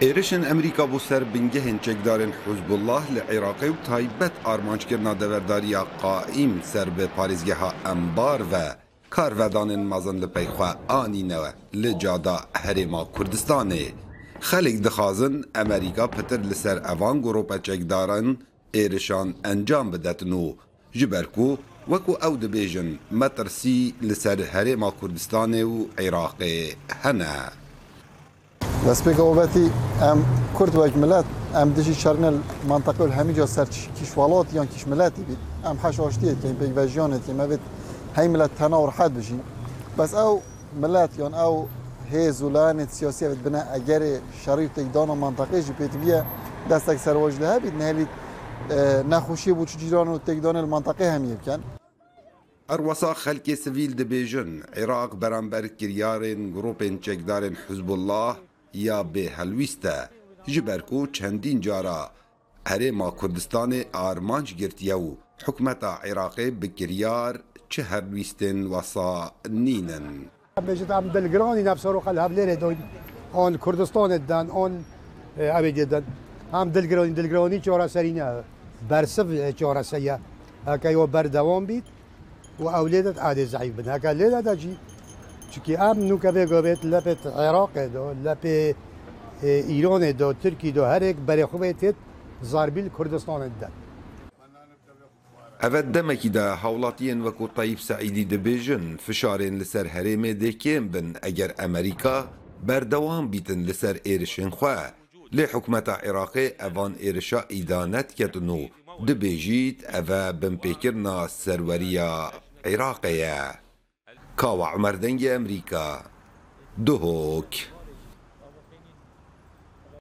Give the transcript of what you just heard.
Êrişên Amerîka bû ser bingehên çekdarên Hizbullah li Iraqê û taybet armançkirina deverdariya qaîm ser bi parêzgeha Embar ve karvedanên mezin li peyxwe anîne li cada Herêma Kurdistanê. Xelek dixwazin Amerîka pitir li ser evan gropa çekdaran êrişan encam bidetin û ji ber ku wekû ew dibêjin metirsî li ser Herêma Kurdistanê û Iraqê hene. دەستپێک ئەوبەتی ئەم کورد وەک ملت ئەم دژی شەرنل منطقه هەمیجا سەر کیشوڵات یان کیشملەتی بیت. ئەم حەشاشتیەکەین پێیڤژیانێتی مەبێت هەی ملت تەنا ڕحەت بژین. بەس ئەو ملت یان ئەو هێز و لایەنێت سیاسیەت بنە ئەگەرێ شەڕی تێکدانە منطقێژی پێتبیە دەستێک سەرۆژ لە هەبیت نهێلیت نەخۆشیە بوو جیران و تێکدانە منطقه هەمیە بکەن. Erwesa xelkê sivîl dibêjin Iraq beramber kiryarên gropên çekdarên Hizbullah یا به هلویست ji ber ku çendîn cara Herêma Kurdistanê armanc girtiye û hikmeta Iraqê bi kiryar çi herwîstên wasa nînin. Bêjit em dilgiranî nefseroqel hevlêrê doyn on Kurdistanê den on evê gedin. Em dilgiranî dilgiranî çoraserî ne bersiv çoraseye heke yo berdewam bît û ew lê de adê zeyf bin heke lê de de jî چونكي ام نو كافي قوبيت لبت عراق دو لبي ايران دو تركي دو هرك بري خوبيتت زاربيل كردستان دان Ev demekî de hewlatiyên wekû Tayyip Saîdî dibêjin fişarên li ser herêmê dêkêm bin eger Amerîka berdewam bîtin li ser êrişên xwe. Lê hikûmeta Iraqê evan êrişa îdanet ketin û dibêjît ev e binpêkirina serweriya Iraqê ye.